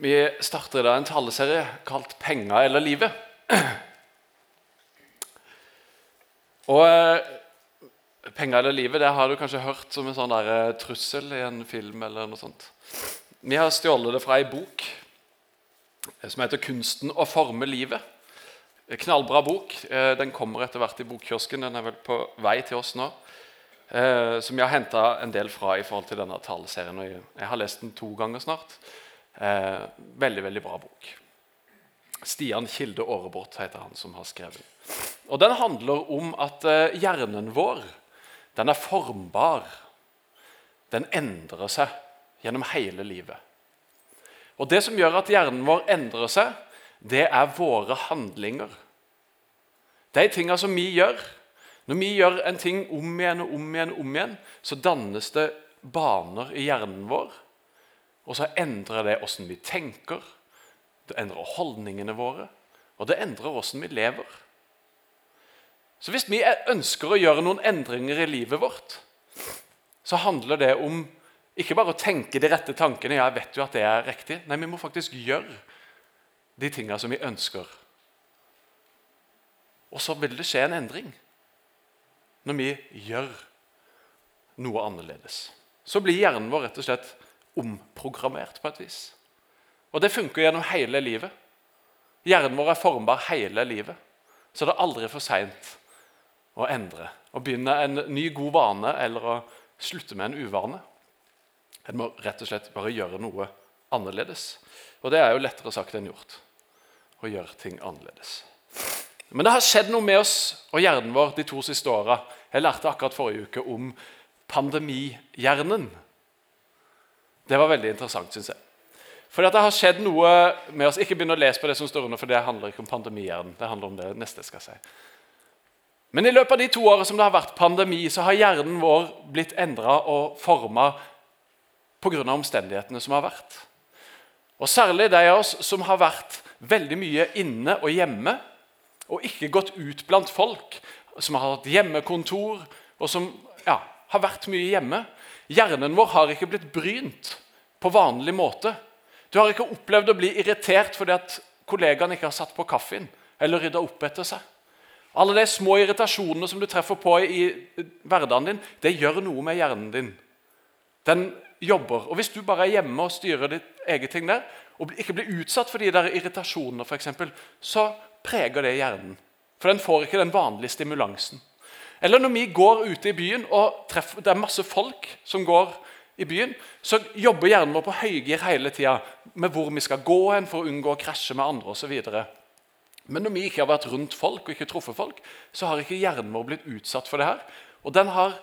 Vi starter i dag en taleserie kalt 'Penger eller livet'. Og eh, Penger eller livet det har du kanskje hørt som en sånn der, eh, trussel i en film. eller noe sånt. Vi har stjålet det fra ei bok eh, som heter 'Kunsten å forme livet'. En knallbra bok. Den kommer etter hvert i bokkiosken. Den er vel på vei til oss nå. Som jeg har henta en del fra i forhold til denne taleserien. Jeg har lest den to ganger snart. Eh, Veldig, veldig bra bok. Stian Kilde Aarebrot heter han som har skrevet. Og Den handler om at eh, hjernen vår den er formbar. Den endrer seg gjennom hele livet. Og Det som gjør at hjernen vår endrer seg, det er våre handlinger. De tinga som vi gjør. Når vi gjør en ting om igjen og om igjen, og om igjen, så dannes det baner i hjernen vår. Og så endrer det åssen vi tenker, det endrer holdningene våre, og det endrer åssen vi lever. Så hvis vi ønsker å gjøre noen endringer i livet vårt, så handler det om ikke bare å tenke de rette tankene. ja, jeg vet jo at det er riktig. Nei, vi må faktisk gjøre de tinga som vi ønsker. Og så vil det skje en endring når vi gjør noe annerledes. Så blir hjernen vår rett og slett omprogrammert på et vis. Og det funker gjennom hele livet. Hjernen vår er formbar hele livet. Så det er aldri for seint å endre. Å begynne en ny, god vane eller å slutte med en uvane. En må rett og slett bare gjøre noe annerledes. Og det er jo lettere sagt enn gjort. Å gjøre ting annerledes. Men det har skjedd noe med oss og hjernen vår de to siste åra. Jeg lærte akkurat forrige uke om pandemihjernen. Det var veldig interessant, syns jeg. For det har skjedd noe med oss. Ikke begynn å lese på det som står under, for det handler ikke om pandemihjernen. Det handler om det neste skal si. Men i løpet av de to årene som det har vært pandemi, så har hjernen vår blitt endra og forma pga. omstendighetene som har vært. Og Særlig de av oss som har vært veldig mye inne og hjemme, og ikke gått ut blant folk, som har hatt hjemmekontor, og som ja, har vært mye hjemme. Hjernen vår har ikke blitt brynt på vanlig måte. Du har ikke opplevd å bli irritert fordi at kollegaen ikke har satt på kaffen eller rydda opp etter seg. Alle de små irritasjonene som du treffer på i hverdagen din, det gjør noe med hjernen din. Den jobber. Og Hvis du bare er hjemme og styrer ditt eget ting der, og ikke blir utsatt for de der irritasjonene, eksempel, så preger det hjernen. For den får ikke den vanlige stimulansen. Eller når vi går ute i byen, og treffer, det er masse folk som går i byen, så jobber hjernen vår på høygir hele tida med hvor vi skal gå hen for å unngå å krasje med andre osv. Men når vi ikke har vært rundt folk og ikke truffet folk, så har ikke hjernen vår blitt utsatt for det her. Og den har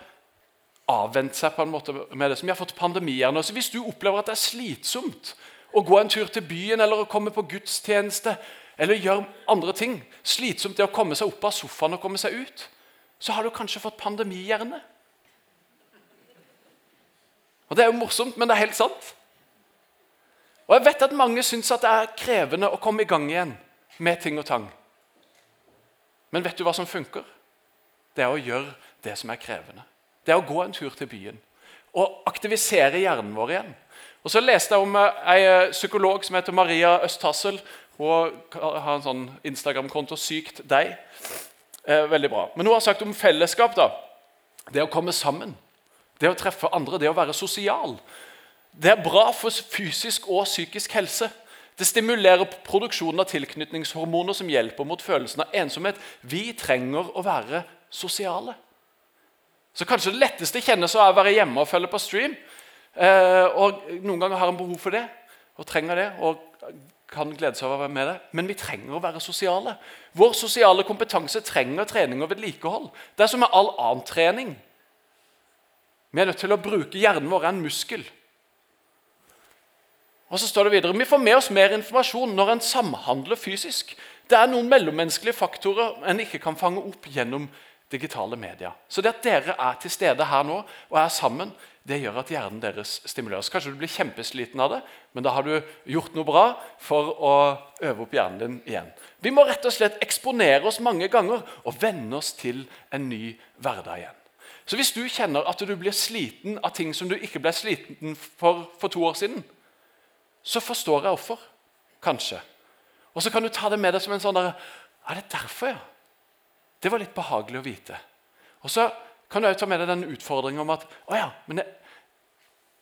avvent seg på en måte med det som vi har fått pandemihjerne. Så hvis du opplever at det er slitsomt å gå en tur til byen eller å komme på gudstjeneste eller gjøre andre ting, slitsomt det å komme seg opp av sofaen og komme seg ut, så har du kanskje fått pandemihjerne. Og Det er jo morsomt, men det er helt sant. Og Jeg vet at mange syns det er krevende å komme i gang igjen med ting og tang. Men vet du hva som funker? Det er å gjøre det som er krevende. Det er å gå en tur til byen og aktivisere hjernen vår igjen. Og Så leste jeg om ei psykolog som heter Maria Østhassel. Hun har en sånn Instagram-konto 'Sykt deg'. Eh, veldig bra. Men hun har sagt om fellesskap. da. Det å komme sammen, det å treffe andre, det å være sosial. Det er bra for fysisk og psykisk helse. Det stimulerer produksjonen av tilknytningshormoner som hjelper mot følelsen av ensomhet. Vi trenger å være sosiale. Så kanskje det letteste kjennes å være hjemme og følge på stream. Eh, og Noen ganger har en behov for det og trenger det. og kan glede seg over å være med det. Men vi trenger å være sosiale. Vår sosiale kompetanse trenger trening og vedlikehold. Det er som med all annen trening. Vi er nødt til å bruke hjernen vår en muskel. Og så står det videre, Vi får med oss mer informasjon når en samhandler fysisk. Det er noen mellommenneskelige faktorer en ikke kan fange opp gjennom digitale medier. Så det at dere er til stede her nå og er sammen, det gjør at hjernen deres stimuleres. Kanskje du blir kjempesliten av det, men da har du gjort noe bra for å øve opp hjernen din igjen. Vi må rett og slett eksponere oss mange ganger og venne oss til en ny hverdag igjen. Så hvis du kjenner at du blir sliten av ting som du ikke ble sliten for for to år siden, så forstår jeg hvorfor. Kanskje. Og så kan du ta det med deg som en sånn der, Er det derfor, ja? Det var litt behagelig å vite. Og så kan du ta med deg den utfordringen om at å ja, men jeg,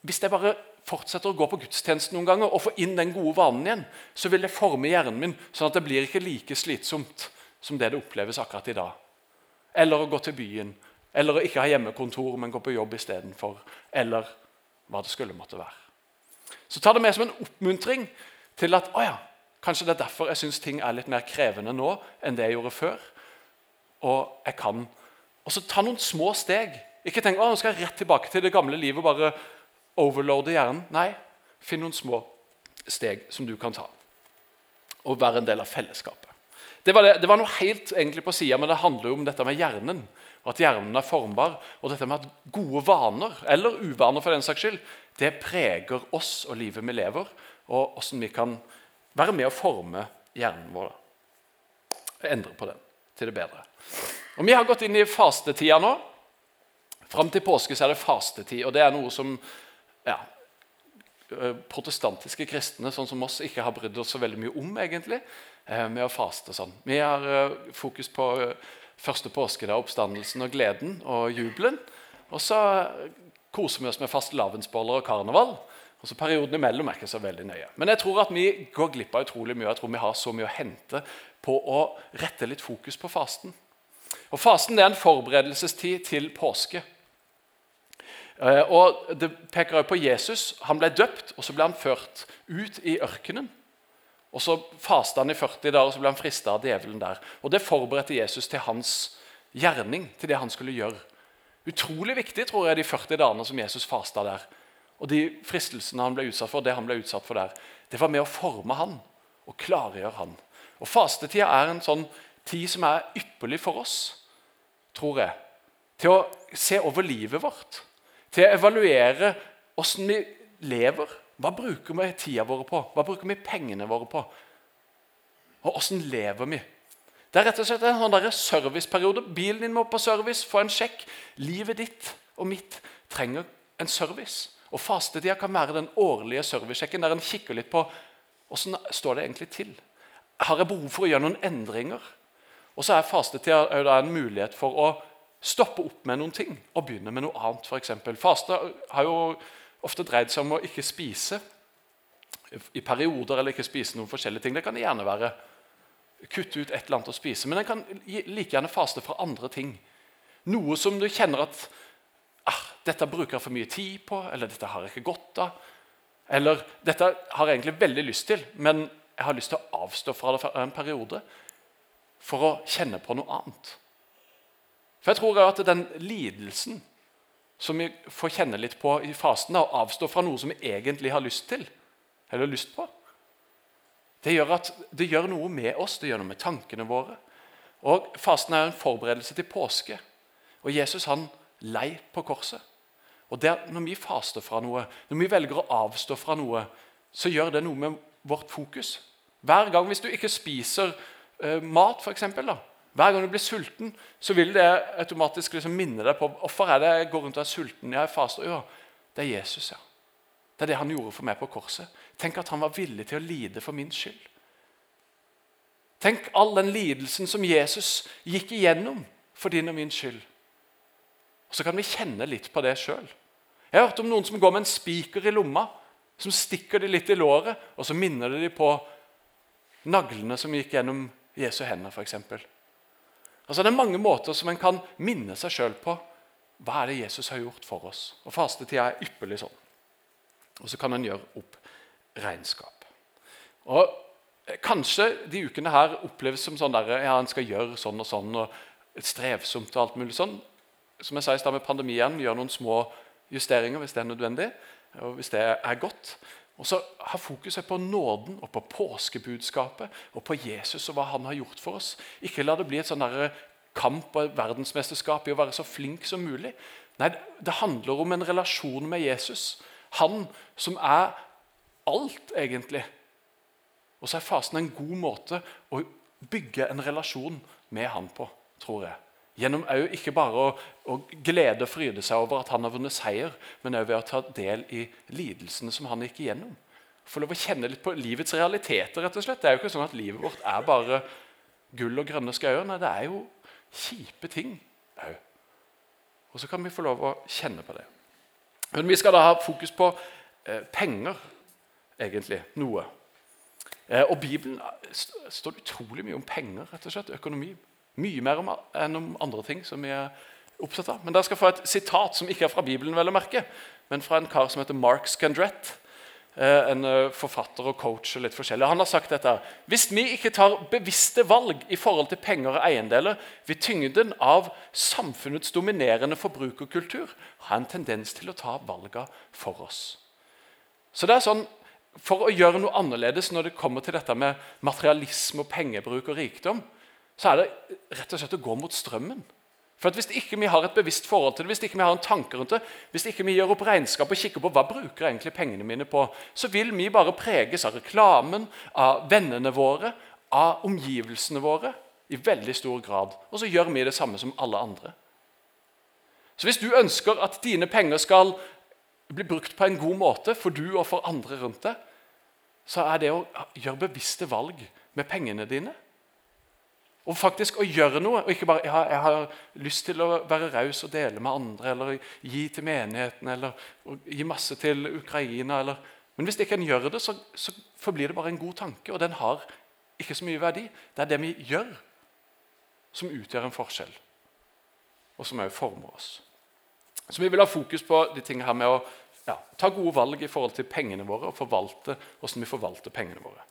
hvis jeg bare fortsetter å gå på gudstjeneste noen ganger og få inn den gode vanen igjen, så vil det forme hjernen min sånn at det blir ikke like slitsomt som det det oppleves akkurat i dag. Eller å gå til byen, eller å ikke ha hjemmekontor, men gå på jobb istedenfor. Eller hva det skulle måtte være. Så ta det med som en oppmuntring til at å ja, kanskje det er derfor jeg syns ting er litt mer krevende nå enn det jeg gjorde før. Og jeg kan Og så ta noen små steg. Ikke tenk å, nå skal jeg rett tilbake til det gamle livet og bare overloade hjernen. Nei, finn noen små steg som du kan ta. Og være en del av fellesskapet. Det var, det, det var noe helt egentlig på sida, men det handler jo om dette med hjernen. og At hjernen er formbar. Og dette med at gode vaner, eller uvaner for den saks skyld, det preger oss og livet vi lever, og hvordan vi kan være med å forme hjernen vår. Endre på den til det bedre. Og Vi har gått inn i fastetida nå. Fram til påske så er det fastetid. og Det er noe som ja, protestantiske kristne sånn som oss ikke har brydd oss så veldig mye om. egentlig, med å faste sånn. Vi har fokus på første påskedag, oppstandelsen og gleden og jubelen. Og så koser vi oss med fastelavnsboller og karneval. Og så Perioden imellom er ikke så veldig nøye. Men jeg tror at vi går glipp av utrolig mye. Jeg tror vi har så mye å hente på å rette litt fokus på fasten. Og Fasten er en forberedelsestid til påske. Eh, og Det peker også på Jesus. Han ble døpt, og så ble han ført ut i ørkenen. Og Så fasta han i 40 dager, og så ble han frista av djevelen der. Og Det forberedte Jesus til hans gjerning, til det han skulle gjøre. Utrolig viktig tror jeg, de 40 dagene som Jesus fasta der. Og de fristelsene han ble utsatt for, det han ble utsatt for der, det var med å forme han og klargjøre han. Og Fastetida er en sånn tid som er ypperlig for oss, tror jeg. Til å se over livet vårt. Til å evaluere åssen vi lever. Hva bruker vi tida vår på? Hva bruker vi pengene våre på? Og åssen lever vi? Det er rett og slett en sånn serviceperiode. Bilen din må på service, få en sjekk. Livet ditt og mitt trenger en service. Og Fastetida kan være den årlige servicesjekken der en kikker litt på åssen står det egentlig til. Har jeg behov for å gjøre noen endringer? Og så er fastetid en mulighet for å stoppe opp med noen ting og begynne med noe annet. For eksempel. Faste har jo ofte dreid seg om å ikke spise i perioder eller ikke spise noen forskjellige ting. Det kan gjerne være. Kutte ut et eller annet å spise. Men en kan like gjerne faste fra andre ting. Noe som du kjenner at ah, 'Dette bruker jeg for mye tid på', eller 'dette har jeg ikke godt av'. Eller 'dette har jeg egentlig veldig lyst til, men jeg har lyst til å avstå fra det for en periode' for å kjenne på noe annet. For jeg tror at den lidelsen som vi får kjenne litt på i fasen, å avstå fra noe som vi egentlig har lyst til, eller lyst på, det gjør, at, det gjør noe med oss, det gjør noe med tankene våre. Og Fasten er en forberedelse til påske. Og Jesus han lei på korset. Og der, Når vi faster fra noe, når vi velger å avstå fra noe, så gjør det noe med vårt fokus. Hver gang Hvis du ikke spiser uh, mat, da. Hver gang du blir sulten, så vil det automatisk liksom minne deg på hvorfor er det jeg går rundt og er sulten. Jeg er faster. Ja, det er Jesus, ja. Det er det han gjorde for meg på korset. Tenk at han var villig til å lide for min skyld. Tenk all den lidelsen som Jesus gikk igjennom for din og min skyld. Og Så kan vi kjenne litt på det sjøl. Jeg har hørt om noen som går med en spiker i lomma, som stikker de litt i låret, og så minner det de på naglene som gikk gjennom Jesu hender, f.eks. Altså, det er mange måter som en kan minne seg sjøl på hva er det Jesus har gjort for oss. Og Fastetida er ypperlig sånn. Og så kan en gjøre opp regnskap. Og Kanskje de ukene her oppleves som sånn der, ja, en skal gjøre sånn og sånn, og strevsomt og alt mulig sånn. Som jeg sa i stad med pandemien, gjør noen små justeringer hvis det er nødvendig. og hvis det er godt. Og så har fokuset på nåden og på påskebudskapet og på Jesus og hva han har gjort for oss. Ikke la det bli et sånn kamp og verdensmesterskap i å være så flink som mulig. Nei, Det handler om en relasjon med Jesus. Han som er alt, egentlig. Og så er fasen en god måte å bygge en relasjon med han på, tror jeg. Gjennom ikke bare å, å glede og fryde seg over at han har vunnet seier, men også ved å ta del i lidelsene som han gikk igjennom. få lov å kjenne litt på livets realiteter. rett og slett. Det er jo ikke sånn at livet vårt er bare gull og grønne skauer. Nei, det er jo kjipe ting òg. Og så kan vi få lov å kjenne på det. Men vi skal da ha fokus på eh, penger, egentlig. Noe. Eh, og Bibelen eh, står utrolig mye om penger, rett og slett, økonomi. Mye mer om, enn om andre ting som vi er opptatt av. Men dere skal få et sitat som ikke er fra Bibelen, vel å merke, men fra en kar som heter Mark Scandrett. Eh, en eh, forfatter og coach og litt forskjellig. Han har sagt dette. Hvis vi ikke tar bevisste valg i forhold til penger og eiendeler, vil tyngden av samfunnets dominerende forbrukerkultur ha en tendens til å ta valgene for oss. Så det er sånn, For å gjøre noe annerledes når det kommer til dette med materialisme, og pengebruk og rikdom, så er det rett og slett å gå mot strømmen. For Hvis ikke vi har et bevisst forhold til det, hvis ikke vi har en tanke rundt det, hvis ikke vi gjør opp regnskap og kikker på hva bruker egentlig pengene mine på, så vil vi bare preges av reklamen, av vennene våre, av omgivelsene våre i veldig stor grad. Og så gjør vi det samme som alle andre. Så hvis du ønsker at dine penger skal bli brukt på en god måte for du og for andre rundt deg, så er det å gjøre bevisste valg med pengene dine og faktisk å gjøre noe. Og ikke bare ja, jeg har lyst til å være raus og dele med andre, eller gi til menigheten, eller gi masse til Ukraina. Eller. Men hvis ikke en gjør det, så, så forblir det bare en god tanke, og den har ikke så mye verdi. Det er det vi gjør, som utgjør en forskjell, og som òg former oss. Så vi vil ha fokus på de tingene her med å ja, ta gode valg i forhold til pengene våre og forvalte hvordan vi forvalter pengene våre.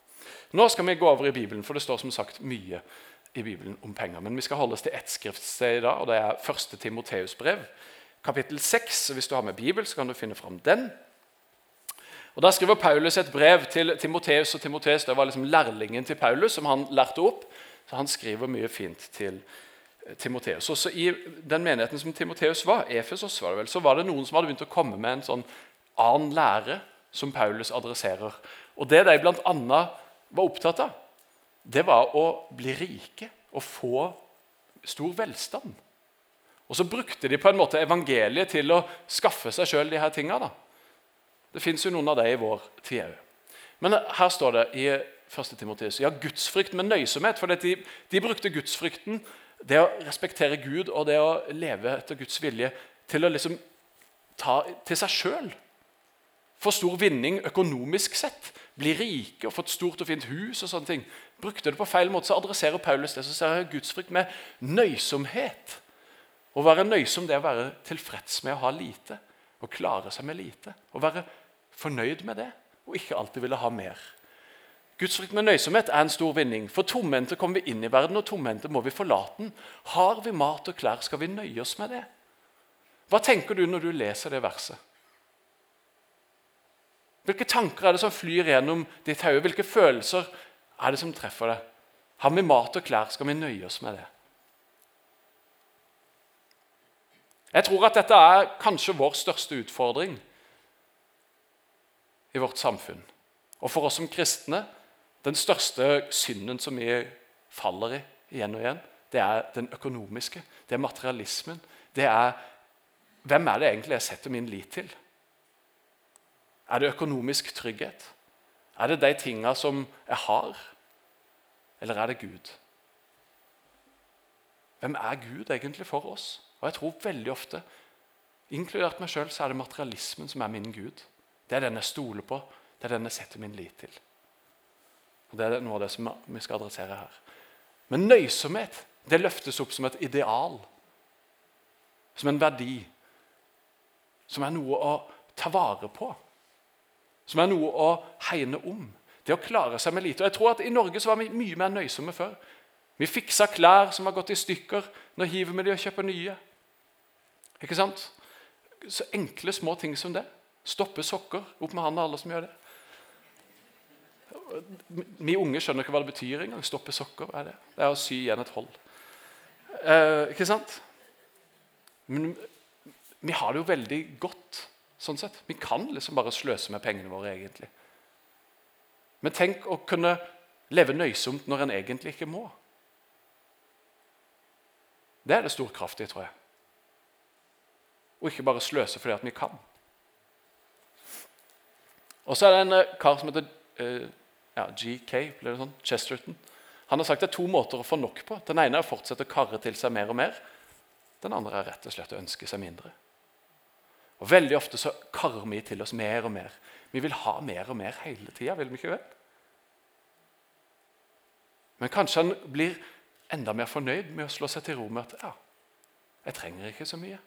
Nå skal vi gå over i Bibelen, for det står som sagt mye i Bibelen om penger. Men vi skal holde oss til ett skriftsted i dag, og det er 1. Timoteus brev, kapittel 6. Hvis du har med Bibel, så kan du finne fram den. Og Da skriver Paulus et brev til Timoteus, og Timoteus det var liksom lærlingen til Paulus, som han lærte opp. Så han skriver mye fint til eh, Timoteus. Også I den menigheten som Timoteus var, Efesos, var det vel, så var det noen som hadde begynt å komme med en sånn annen lære som Paulus adresserer. Og Det de bl.a. var opptatt av, det var å bli rike og få stor velstand. Og så brukte de på en måte evangeliet til å skaffe seg sjøl de her tinga. Det fins jo noen av dem i vår tid òg. Men her står det i 1. Timotius ja, gudsfrykt med nøysomhet. For de, de, brukte gudsfrykten, det å respektere Gud og det å leve etter Guds vilje, til å liksom ta til seg sjøl. For stor vinning økonomisk sett. Bli rike og få et stort og fint hus og sånne ting brukte det på feil måte, så adresserer Paulus det. Så ser jeg gudsfrykt med nøysomhet. Å være nøysom det er å være tilfreds med å ha lite. Å klare seg med lite. Å være fornøyd med det og ikke alltid ville ha mer. Gudsfrykt med nøysomhet er en stor vinning. For tomhendte kommer vi inn i verden, og tomhendte må vi forlate den. Har vi mat og klær, skal vi nøye oss med det. Hva tenker du når du leser det verset? Hvilke tanker er det som flyr gjennom ditt hode? Hvilke følelser er det som treffer deg? Har vi mat og klær, skal vi nøye oss med det. Jeg tror at dette er kanskje vår største utfordring i vårt samfunn. Og for oss som kristne den største synden som vi faller i igjen og igjen, det er den økonomiske. Det er materialismen. Det er Hvem er det egentlig jeg setter min lit til? Er det økonomisk trygghet? Er det de tinga som jeg har, eller er det Gud? Hvem er Gud egentlig for oss? Og jeg tror veldig ofte, inkludert meg sjøl, så er det materialismen som er min Gud. Det er den jeg stoler på, det er den jeg setter min lit til. Og Det er noe av det som vi skal adressere her. Men nøysomhet det løftes opp som et ideal, som en verdi, som er noe å ta vare på som er noe å hegne om. Det å klare seg med lite. Og jeg tror at I Norge så var vi mye mer nøysomme før. Vi fiksa klær som har gått i stykker. Nå hiver vi de og kjøper nye. Ikke sant? Så enkle, små ting som det. Stoppe sokker. Opp med handa, alle som gjør det. Vi unge skjønner ikke hva det betyr engang. Stoppe sokker, er det? Det er å sy igjen et hold. Eh, ikke sant? Men vi har det jo veldig godt sånn sett. Vi kan liksom bare sløse med pengene våre, egentlig. Men tenk å kunne leve nøysomt når en egentlig ikke må. Det er det storkraftige, tror jeg. Og ikke bare sløse fordi at vi kan. Og så er det en eh, kar som heter uh, ja, GK, ble det sånn, Chesterton. Han har sagt det er to måter å få nok på. Den ene er å fortsette å karre til seg mer og mer. Den andre er rett og slett å ønske seg mindre. Og Veldig ofte så karrer vi til oss mer og mer. Vi vil ha mer og mer hele tida, vil vi ikke vel? Men kanskje han blir enda mer fornøyd med å slå seg til ro med at ja, jeg trenger ikke så mye.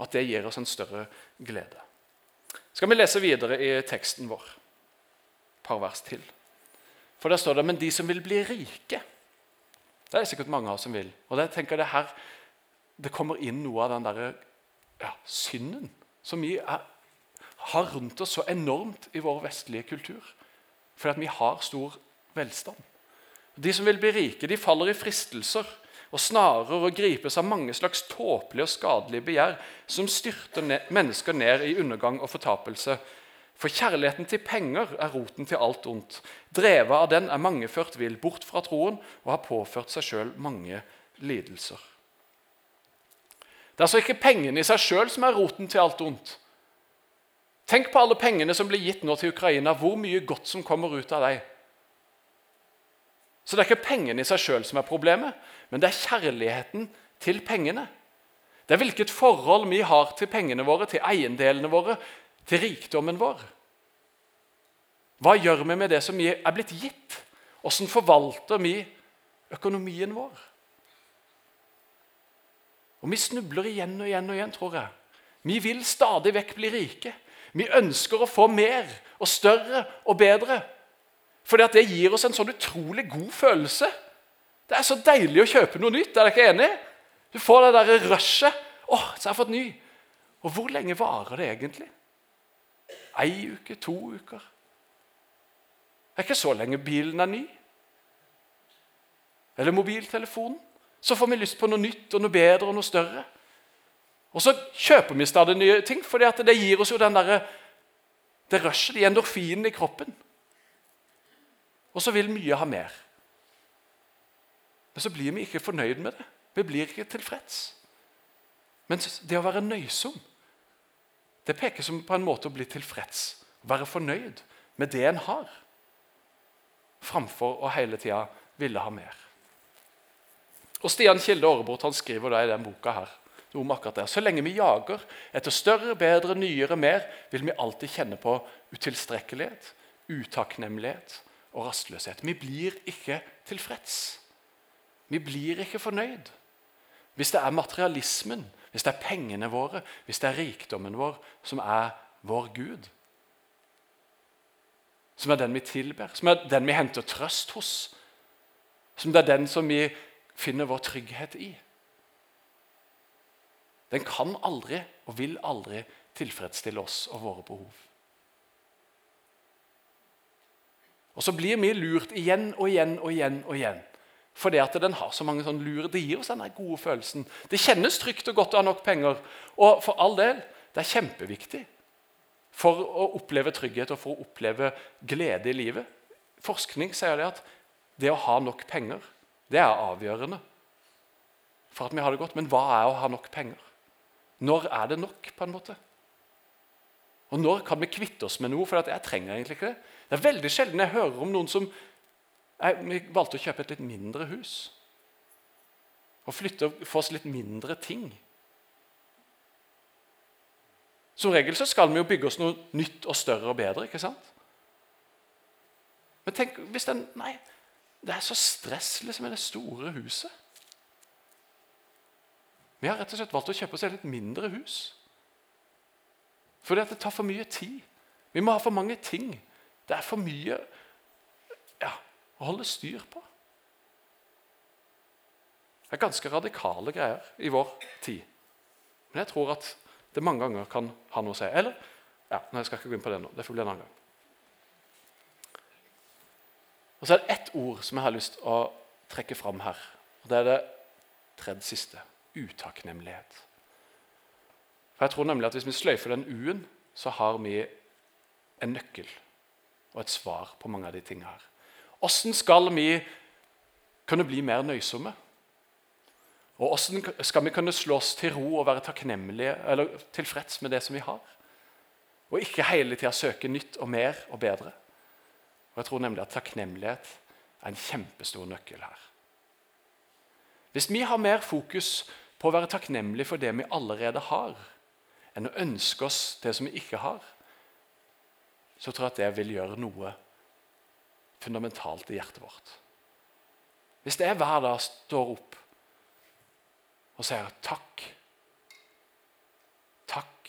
At det gir oss en større glede. Skal vi lese videre i teksten vår, et par vers til. For der står det men de som vil bli rike. Det er det sikkert mange av oss som vil. Og det, tenker jeg det her, det kommer inn noe av den der, ja, synden som vi er, har rundt oss så enormt i vår vestlige kultur. Fordi vi har stor velstand. De som vil bli rike, de faller i fristelser og snarer og gripes av mange slags tåpelige og skadelige begjær som styrter ned, mennesker ned i undergang og fortapelse. For kjærligheten til penger er roten til alt ondt. Drevet av den er mange ført vill bort fra troen og har påført seg sjøl mange lidelser. Det er altså ikke pengene i seg sjøl som er roten til alt ondt. Tenk på alle pengene som blir gitt nå til Ukraina. Hvor mye godt som kommer ut av dem. Så det er ikke pengene i seg sjøl som er problemet, men det er kjærligheten til pengene. Det er hvilket forhold vi har til pengene våre, til eiendelene våre, til rikdommen vår. Hva gjør vi med det som er blitt gitt? Hvordan forvalter vi økonomien vår? Og Vi snubler igjen og igjen og igjen, tror jeg. Vi vil stadig vekk bli rike. Vi ønsker å få mer og større og bedre. Fordi at det gir oss en sånn utrolig god følelse. Det er så deilig å kjøpe noe nytt. Er dere ikke enig? Du får det derre rushet. 'Å, så har jeg fått ny.' Og hvor lenge varer det egentlig? Ei uke? To uker? Det er ikke så lenge bilen er ny. Eller mobiltelefonen. Så får vi lyst på noe nytt og noe bedre og noe større. Og så kjøper vi stadig nye ting, for det gir oss jo den der, det rushet, de endorfinene i kroppen. Og så vil mye ha mer. Men så blir vi ikke fornøyd med det. Vi blir ikke tilfreds. Men det å være nøysom det peker som på en måte å bli tilfreds. Være fornøyd med det en har, framfor å hele tida ville ha mer. Og Stian Kilde Aarebrot skriver det i den boka her, om akkurat det. Så lenge vi jager etter større, bedre, nyere, mer, vil vi alltid kjenne på utilstrekkelighet, utakknemlighet og rastløshet. Vi blir ikke tilfreds. Vi blir ikke fornøyd. Hvis det er materialismen, hvis det er pengene våre, hvis det er rikdommen vår som er vår Gud, som er den vi tilber, som er den vi henter trøst hos, som det er den som vi finner vår trygghet i Den kan aldri og vil aldri tilfredsstille oss og våre behov. Og så blir vi lurt igjen og igjen og igjen og igjen. Fordi at den har så mange sånne lure. Det gir oss den gode følelsen. Det kjennes trygt og godt å ha nok penger. Og for all del, det er kjempeviktig for å oppleve trygghet og for å oppleve glede i livet. Forskning sier det at det å ha nok penger, det er avgjørende for at vi har det godt. Men hva er å ha nok penger? Når er det nok, på en måte? Og når kan vi kvitte oss med noe? For jeg trenger egentlig ikke det. Det er veldig sjelden jeg hører om noen som vi valgte å kjøpe et litt mindre hus. Og flytte og få oss litt mindre ting. Som regel så skal vi jo bygge oss noe nytt og større og bedre. ikke sant? Men tenk hvis den Nei, det er så stress liksom, med det store huset. Vi har rett og slett valgt å kjøpe oss et litt mindre hus. Fordi at det tar for mye tid. Vi må ha for mange ting. Det er for mye ja, å holde styr på. Det er ganske radikale greier i vår tid. Men jeg tror at det mange ganger kan ha noe å si. Eller ja, nei, Jeg skal ikke gå inn på det nå. Det får bli en annen gang. Og Så er det ett ord som jeg har lyst til å trekke fram her. og Det er det tredje siste utakknemlighet. For jeg tror nemlig at Hvis vi sløyfer den u-en, så har vi en nøkkel og et svar på mange av de tingene her. Hvordan skal vi kunne bli mer nøysomme? Og hvordan skal vi kunne slå oss til ro og være takknemlige eller tilfreds med det som vi har? Og ikke hele tida søke nytt og mer og bedre. Og Jeg tror nemlig at takknemlighet er en kjempestor nøkkel her. Hvis vi har mer fokus på å være takknemlige for det vi allerede har, enn å ønske oss det som vi ikke har, så tror jeg at det vil gjøre noe fundamentalt i hjertet vårt. Hvis det er hver dag står opp og sier takk, takk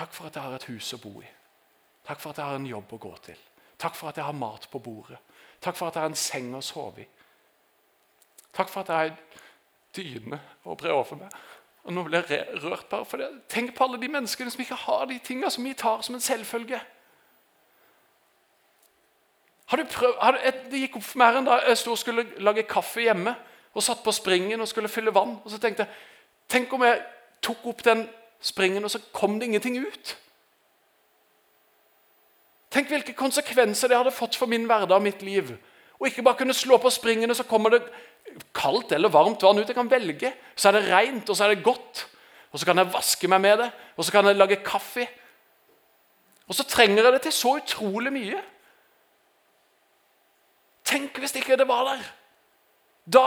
Takk for at jeg har et hus å bo i. Takk for at jeg har en jobb å gå til. Takk for at jeg har mat på bordet. Takk for at jeg har en seng å sove i. Takk for at jeg har dyne å bre over meg. Og nå blir jeg rørt bare for det. Tenk på alle de menneskene som ikke har de tingene som vi tar som en selvfølge. Har du prøvd, har du, det gikk opp for meg en dag jeg stod og skulle lage kaffe hjemme og satt på springen og skulle fylle vann. Og så tenkte jeg tenk om jeg tok opp den springen, og så kom det ingenting ut. Tenk hvilke konsekvenser det hadde fått for min hverdag og mitt liv. Og ikke bare kunne slå på springen, og så kommer det kaldt eller varmt vann ut. Jeg kan velge. Så er det rent, og så er det godt. Og så kan jeg vaske meg med det, og så kan jeg lage kaffe. Og så trenger jeg det til så utrolig mye. Tenk hvis ikke det var der. Da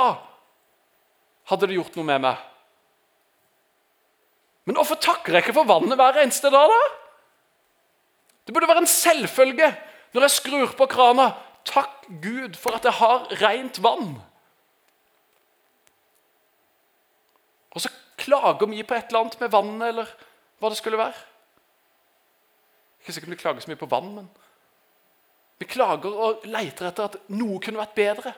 hadde det gjort noe med meg. Men hvorfor takker jeg ikke for vannet hver eneste dag, da? Det burde være en selvfølge når jeg skrur på krana. Takk Gud for at jeg har rent vann. Og så klager vi på et eller annet med vannet, eller hva det skulle være. Ikke sikkert vi klager så mye på vann, men vi klager og leter etter at noe kunne vært bedre.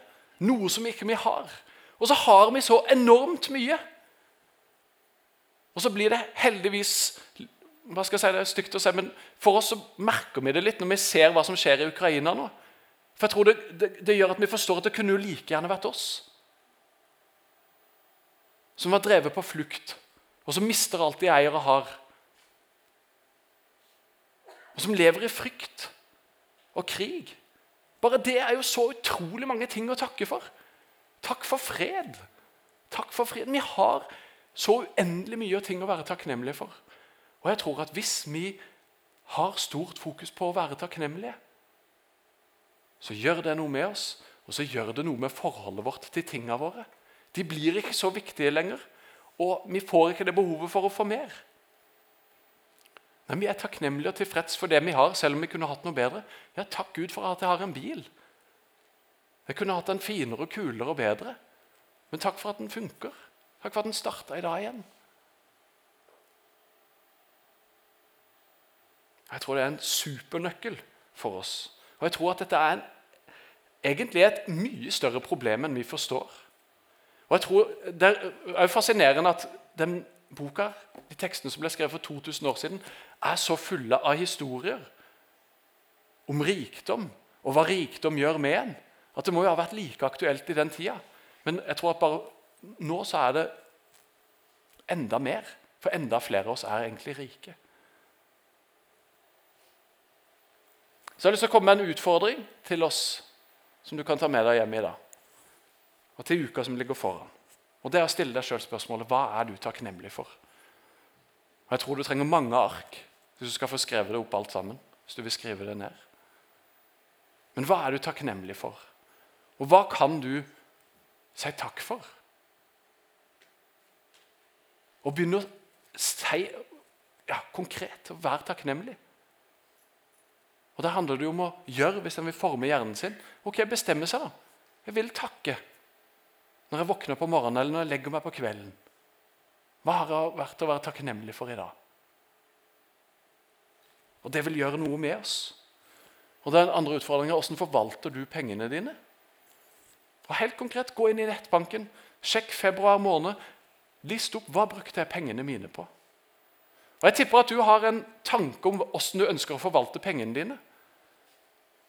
Noe som ikke vi har. Og så har vi så enormt mye. Og så blir det heldigvis hva skal jeg si, det er stygt å si, men For oss så merker vi det litt når vi ser hva som skjer i Ukraina nå. For jeg tror det, det, det gjør at vi forstår at det kunne jo like gjerne vært oss. Som var drevet på flukt, og som mister alt de eier og har. Og som lever i frykt og krig. Bare det er jo så utrolig mange ting å takke for. Takk for fred. Takk for fred. Vi har så uendelig mye ting å være takknemlige for. Og jeg tror at hvis vi har stort fokus på å være takknemlige, så gjør det noe med oss, og så gjør det noe med forholdet vårt til tingene våre. De blir ikke så viktige lenger, og vi får ikke det behovet for å få mer. Men vi er takknemlige og tilfreds for det vi har, selv om vi kunne hatt noe bedre. Ja, Takk Gud for at jeg har en bil. Jeg kunne hatt den finere, kulere og bedre. Men takk for at den funker. Takk for at den starta i dag igjen. Jeg tror det er en supernøkkel for oss. Og jeg tror at dette er en, egentlig et mye større problem enn vi forstår. Og jeg tror Det er fascinerende at den boka, de tekstene som ble skrevet for 2000 år siden, er så fulle av historier om rikdom og hva rikdom gjør med en. At det må jo ha vært like aktuelt i den tida. Men jeg tror at bare nå så er det enda mer. For enda flere av oss er egentlig rike. Så jeg har lyst til å komme med en utfordring til oss som du kan ta med deg hjem i dag. Og til uka som ligger foran. Og Det er å stille deg selv spørsmålet hva er du takknemlig for. Og Jeg tror du trenger mange ark hvis du skal få skrevet det opp alt sammen. hvis du vil skrive det ned. Men hva er du takknemlig for? Og hva kan du si takk for? Og begynne å si ja, konkret og være takknemlig. Og Da handler det om å gjøre hvis en vil forme hjernen sin. Ok, bestemme seg, da. Jeg vil takke når jeg våkner på morgenen eller når jeg legger meg på kvelden. Hva har jeg vært å være takknemlig for i dag? Og Det vil gjøre noe med oss. Og Den andre utfordringen er hvordan forvalter du pengene dine? Og Helt konkret, gå inn i nettbanken, sjekk februar måned. List opp hva brukte jeg pengene mine på. Og Jeg tipper at du har en tanke om hvordan du ønsker å forvalte pengene dine.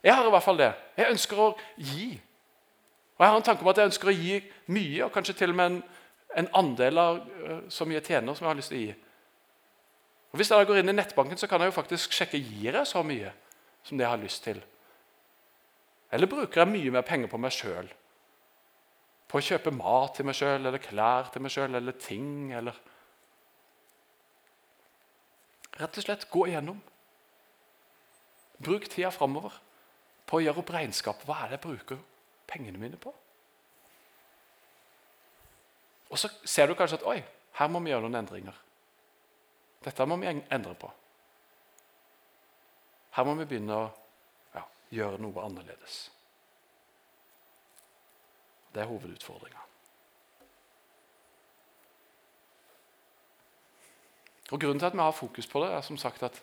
Jeg har i hvert fall det. Jeg ønsker å gi. Og jeg har en tanke om at jeg ønsker å gi mye, og kanskje til og med en, en andel av uh, så mye jeg tjener, som jeg har lyst til å gi. Og Hvis jeg går inn i nettbanken, så kan jeg jo faktisk sjekke gir jeg så mye som det jeg har lyst til. Eller bruker jeg mye mer penger på meg sjøl? På å kjøpe mat til meg sjøl, eller klær til meg sjøl, eller ting, eller Rett og slett gå igjennom. Bruk tida framover på å gjøre opp regnskap. Hva er det jeg bruker pengene mine på? Og så ser du kanskje at oi, her må vi gjøre noen endringer. Dette må vi endre på. Her må vi begynne å ja, gjøre noe annerledes. Det er hovedutfordringa. Og Grunnen til at vi har fokus på det, er som sagt at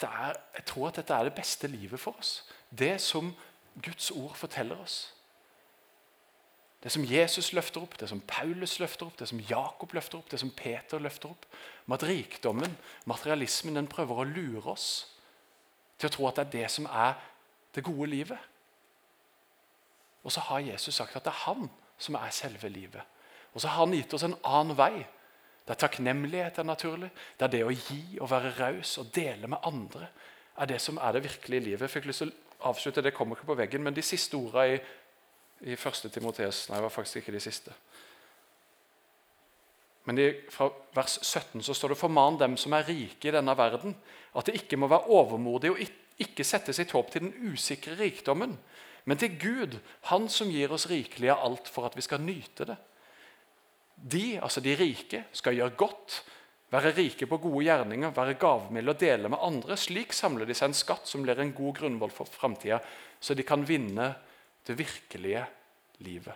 er, jeg tror at dette er det beste livet for oss. Det som Guds ord forteller oss. Det som Jesus løfter opp, det som Paulus løfter opp, det som Jakob løfter opp, det som Peter løfter opp. Med at rikdommen, materialismen, den prøver å lure oss til å tro at det er det som er det gode livet. Og så har Jesus sagt at det er han som er selve livet. Og så har han gitt oss en annen vei. Det er takknemlighet er naturlig. Det er det å gi og være raus og dele med andre er det som er det virkelige livet. Jeg fikk lyst til å avslutte, Det kommer ikke på veggen, men de siste ordene i, i 1. Timoteus Nei, det var faktisk ikke de siste. Men i, fra vers 17 så står det forman dem som er rike i denne verden, at det ikke må være overmodig og ikke sette sitt håp til den usikre rikdommen, men til Gud, Han som gir oss rikelig av alt for at vi skal nyte det. De, altså de rike, skal gjøre godt, være rike på gode gjerninger, være gavmilde og dele med andre. Slik samler de seg en skatt som blir en god grunnvoll for framtida, så de kan vinne det virkelige livet.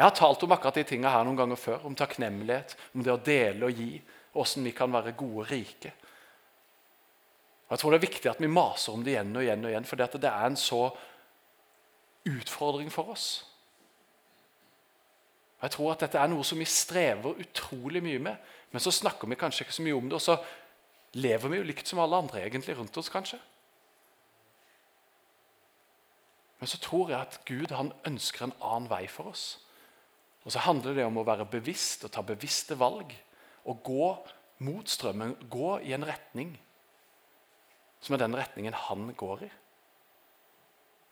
Jeg har talt om akkurat de tingene her noen ganger før, om takknemlighet, om det å dele og gi, hvordan vi kan være gode og rike. Og Jeg tror det er viktig at vi maser om det igjen og igjen, og igjen, for det er en så utfordring for oss. Og Jeg tror at dette er noe som vi strever utrolig mye med, men så snakker vi kanskje ikke så mye om det. Og så lever vi jo likt som alle andre egentlig rundt oss, kanskje. Men så tror jeg at Gud han ønsker en annen vei for oss. Og så handler det om å være bevisst og ta bevisste valg. Og gå mot strømmen, gå i en retning som er den retningen han går i.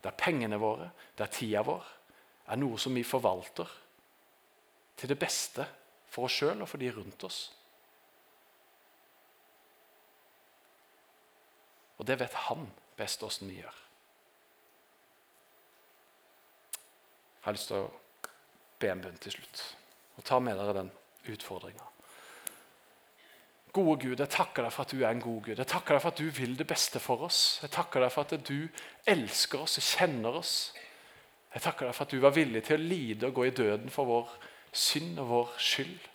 Der pengene våre, der tida vår, er noe som vi forvalter til det beste for oss sjøl og for de rundt oss. Og det vet han best åssen vi gjør. Jeg har lyst til å be en bønn til slutt og ta med dere den utfordringa. Gode Gud, jeg takker deg for at du er en god Gud. Jeg takker deg for at du vil det beste for oss. Jeg takker deg for at du elsker oss og kjenner oss. Jeg takker deg for at du var villig til å lide og gå i døden for vår synd og vår skyld.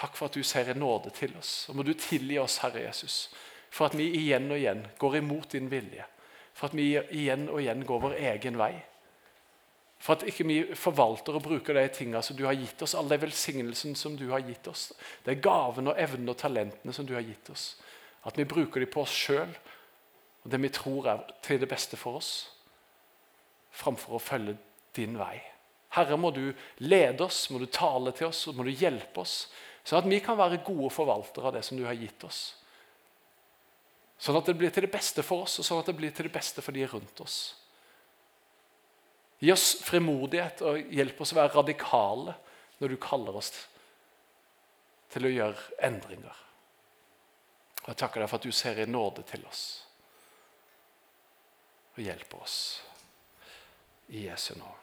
Takk for at du ser en nåde til oss. Og må du tilgi oss, Herre Jesus, for at vi igjen og igjen går imot din vilje. For at vi igjen og igjen går vår egen vei. For at ikke vi forvalter og bruker de tingene som du har gitt oss, alle de velsignelsene som du har gitt oss, de gavene og evnene og talentene som du har gitt oss. At vi bruker dem på oss sjøl og det vi tror er til det beste for oss, framfor å følge din vei. Herre, må du lede oss, må du tale til oss og må du hjelpe oss, sånn at vi kan være gode forvaltere av det som du har gitt oss. Sånn at det blir til det beste for oss, og sånn at det blir til det beste for de rundt oss. Gi oss frimodighet og hjelp oss å være radikale når du kaller oss til å gjøre endringer. Og Jeg takker deg for at du ser i nåde til oss og hjelper oss. I Jesu navn.